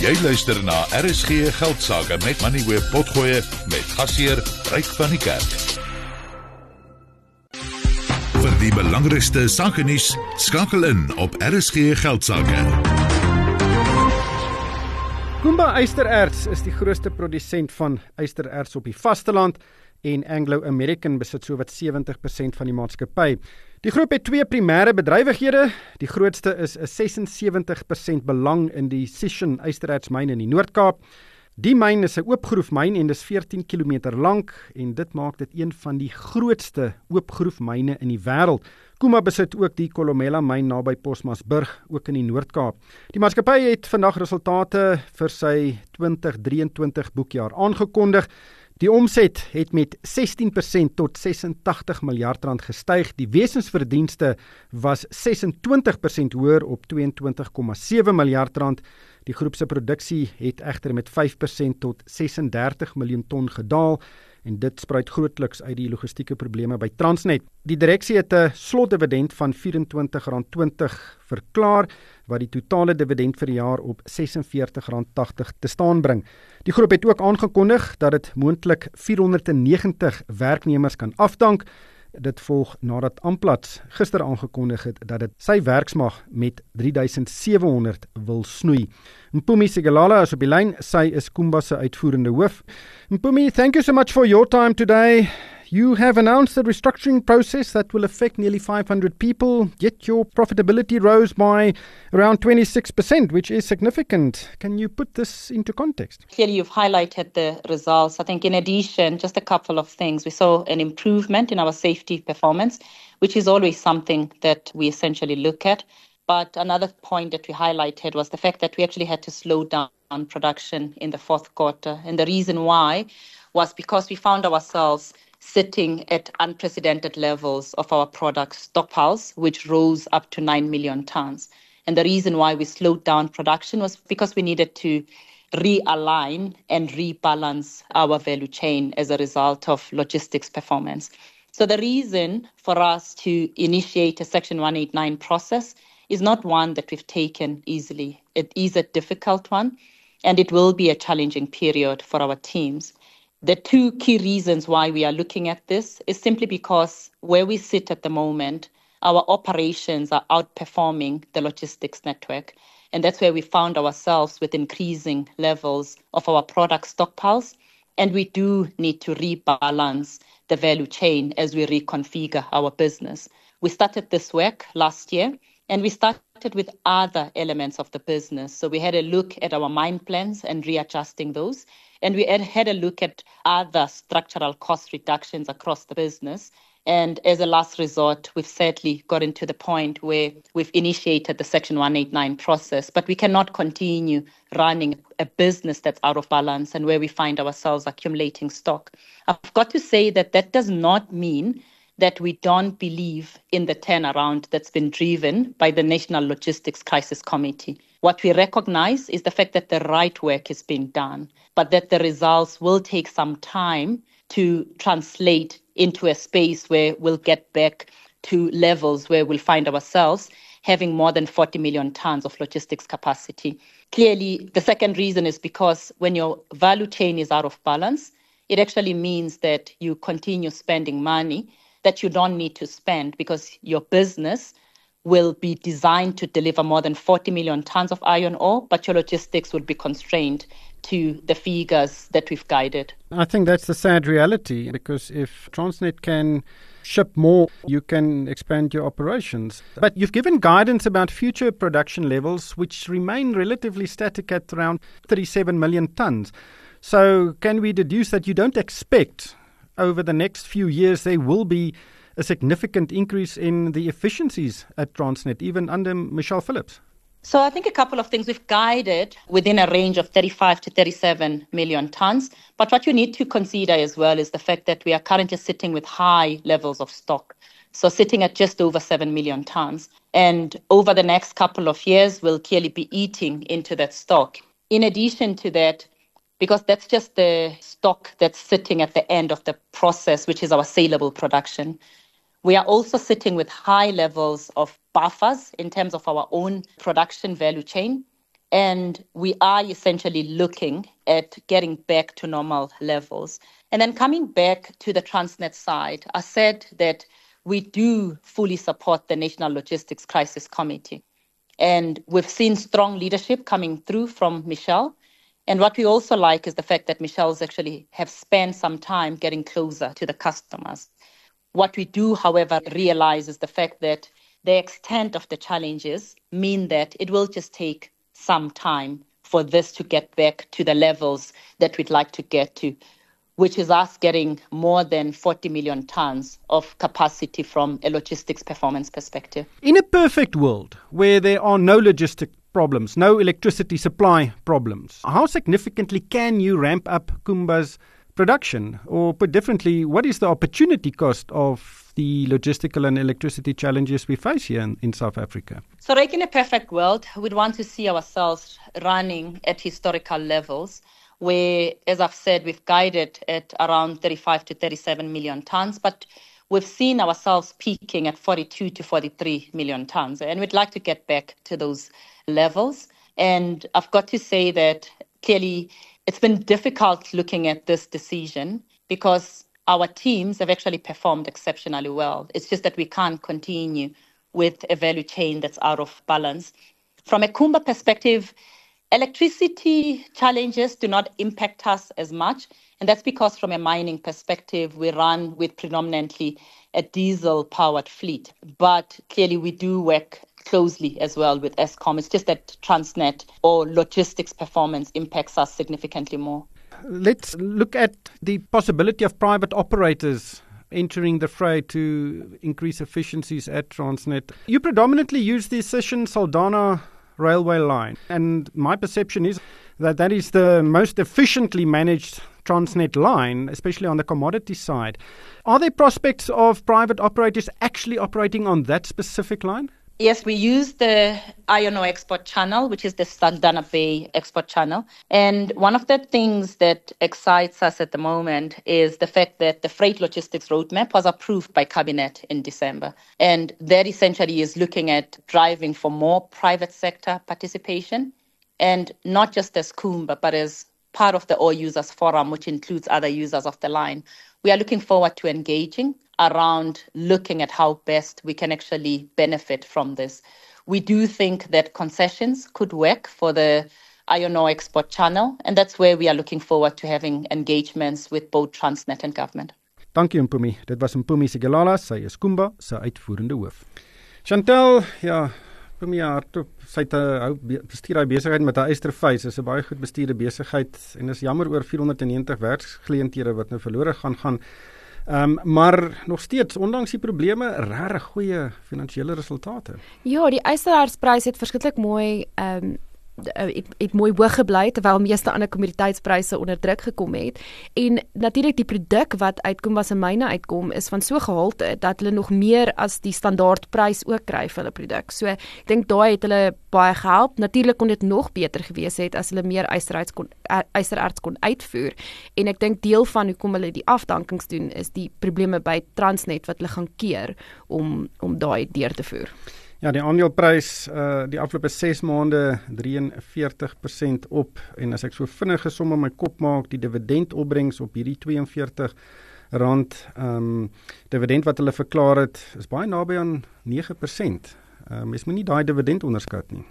Jy luister na RSG Geldsaake met Money Web Potgoe met gasheer Ryk van die Kerk. Vir die belangrikste sake nuus, skakel in op RSG Geldsaake. Kumba Eystererts is die grootste produsent van eystererts op die vasteland en Anglo American besit sowat 70% van die maatskappy. Die groep het twee primêre bedrywighede. Die grootste is 'n 76% belang in die Sishen ysterertsmyn in die Noord-Kaap. Die myn is 'n oopgroefmyn en dis 14 km lank en dit maak dit een van die grootste oopgroefmyne in die wêreld. Kuma besit ook die Kolomela myn naby Posmasburg, ook in die Noord-Kaap. Die maatskappy het vandag resultate vir sy 2023 boekjaar aangekondig. Die omset het met 16% tot 86 miljard rand gestyg. Die wesensverdienste was 26% hoër op 22,7 miljard rand. Die groep se produksie het egter met 5% tot 36 miljoen ton gedaal en dit spruit grootliks uit die logistieke probleme by Transnet. Die direksie het 'n slotdividend van R24.20 verklaar wat die totale dividend vir die jaar op R46.80 te staan bring. Die groep het ook aangekondig dat dit moontlik 490 werknemers kan afdank. Dit volg nadat Amplats gister aangekondig het dat dit sy werksmag met 3700 wil snoei. Mpumi Sigalala is op die lyn. Sy is Kumba se uitvoerende hoof. Mpumi, thank you so much for your time today. You have announced a restructuring process that will affect nearly 500 people, yet your profitability rose by around 26%, which is significant. Can you put this into context? Clearly, you've highlighted the results. I think, in addition, just a couple of things. We saw an improvement in our safety performance, which is always something that we essentially look at. But another point that we highlighted was the fact that we actually had to slow down production in the fourth quarter. And the reason why was because we found ourselves sitting at unprecedented levels of our product stockpiles, which rose up to 9 million tons. And the reason why we slowed down production was because we needed to realign and rebalance our value chain as a result of logistics performance. So the reason for us to initiate a Section 189 process is not one that we've taken easily. It is a difficult one, and it will be a challenging period for our teams. The two key reasons why we are looking at this is simply because where we sit at the moment, our operations are outperforming the logistics network. And that's where we found ourselves with increasing levels of our product stockpiles. And we do need to rebalance the value chain as we reconfigure our business. We started this work last year and we started with other elements of the business. So we had a look at our mine plans and readjusting those. And we had, had a look at other structural cost reductions across the business. And as a last resort, we've sadly gotten to the point where we've initiated the Section 189 process, but we cannot continue running a business that's out of balance and where we find ourselves accumulating stock. I've got to say that that does not mean that we don't believe in the turnaround that's been driven by the National Logistics Crisis Committee. What we recognize is the fact that the right work is being done, but that the results will take some time to translate into a space where we'll get back to levels where we'll find ourselves having more than 40 million tons of logistics capacity. Clearly, the second reason is because when your value chain is out of balance, it actually means that you continue spending money that you don't need to spend because your business will be designed to deliver more than 40 million tons of iron ore, but your logistics will be constrained to the figures that we've guided. I think that's the sad reality because if Transnet can ship more, you can expand your operations. But you've given guidance about future production levels, which remain relatively static at around 37 million tons. So, can we deduce that you don't expect over the next few years there will be a significant increase in the efficiencies at Transnet, even under Michelle Phillips? So I think a couple of things we've guided within a range of 35 to 37 million tons. But what you need to consider as well is the fact that we are currently sitting with high levels of stock. So sitting at just over 7 million tons. And over the next couple of years, we'll clearly be eating into that stock. In addition to that, because that's just the stock that's sitting at the end of the process, which is our saleable production. We are also sitting with high levels of buffers in terms of our own production value chain. And we are essentially looking at getting back to normal levels. And then coming back to the Transnet side, I said that we do fully support the National Logistics Crisis Committee. And we've seen strong leadership coming through from Michelle. And what we also like is the fact that Michelle's actually have spent some time getting closer to the customers. What we do, however, realize is the fact that the extent of the challenges mean that it will just take some time for this to get back to the levels that we'd like to get to, which is us getting more than 40 million tons of capacity from a logistics performance perspective. In a perfect world where there are no logistic problems, no electricity supply problems, how significantly can you ramp up Kumba's production? Or put differently, what is the opportunity cost of the logistical and electricity challenges we face here in, in South Africa? So, like in a perfect world, we'd want to see ourselves running at historical levels. Where, as I've said, we've guided at around 35 to 37 million tons, but we've seen ourselves peaking at 42 to 43 million tons, and we'd like to get back to those levels. And I've got to say that clearly it's been difficult looking at this decision because our teams have actually performed exceptionally well. It's just that we can't continue with a value chain that's out of balance. From a Kumba perspective, electricity challenges do not impact us as much. And that's because, from a mining perspective, we run with predominantly a diesel powered fleet. But clearly, we do work closely as well with Eskom. It's just that Transnet or logistics performance impacts us significantly more. Let's look at the possibility of private operators entering the fray to increase efficiencies at Transnet. You predominantly use the Sishen Saldanha railway line, and my perception is that that is the most efficiently managed Transnet line, especially on the commodity side. Are there prospects of private operators actually operating on that specific line? Yes, we use the iron ore export channel, which is the Saldanha Bay export channel. And one of the things that excites us at the moment is the fact that the freight logistics roadmap was approved by Cabinet in December. And that essentially is looking at driving for more private sector participation, and not just as Kumba, but as part of the All Users Forum, which includes other users of the line. We are looking forward to engaging around looking at how best we can actually benefit from this. We do think that concessions could work for the INO export channel, and that's where we are looking forward to having engagements with both Transnet and government. Dankie Mpumi. Dit was Mpumi Sigelala, sy is Kumba se uitvoerende hoof. Chantel, ja, Mpumi hardop, sy het 'n hou bestuur hy besigheid met haar Esterface. Dit is 'n baie goed bestuurde besigheid en is jammer oor 490 werksgeleenthede wat nou verlore gaan gaan. Ehm um, maar nog steeds ondanks die probleme regtig goeie finansiële resultate. Ja, die eisterhartsprys het verskriklik mooi ehm um, het, het mooi hoog gebly terwyl meeste ander kommoditeitspryse onder druk gekom het en natuurlik die produk wat uit Kumba se myne uitkom is van so gehalte dat hulle nog meer as die standaardprys ook kry vir hulle produk. So ek dink daai het hulle baie gehelp. Natuurlik kon dit nog beter gewees het as hulle meer eisterarts kon eisterarts kon uitvoer en ek dink deel van hoekom hulle die afdankings doen is die probleme by Transnet wat hulle gaan keer om om daai deur te voer. Ja, die aandeleprys uh die afgelope 6 maande 43% op en as ek so vinnig gesom in my kop maak, die dividendopbrengs op hierdie 42 rand ehm um, dividend wat hulle verklaar het, is baie naby aan 9%. Uh, mens moet nie daai dividend onderskat nie.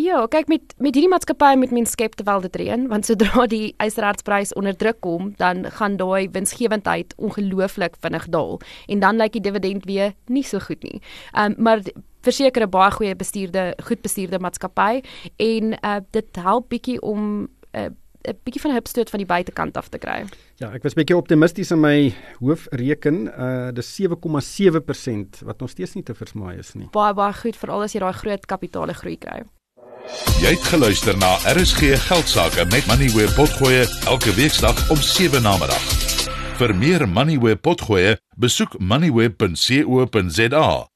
Ja, kyk met met hierdie maatskappy met mens skep terwyl dit reën, want sodra die eisterhartsprys onder druk kom, dan gaan daai winsgewendheid ongelooflik vinnig daal en dan lyk die dividend weer nie so goed nie. Ehm um, maar verseker 'n baie goeie bestuurde, goed bestuurde maatskappy en uh, dit help bietjie om uh, 'n bietjie van 'n hupstoot van die buitekant af te kry. Ja, ek was bietjie optimisties in my hoofreken. Uh dis 7,7% wat nog steeds nie te versmaai is nie. Baie baie goed veral as jy daai groot kapitaale groei kry. Jy het geluister na RSG Geldsaake met Money where potgoe elke weeksdag om 7 na middag. Vir meer Money where potgoe, besoek moneyweb.co.za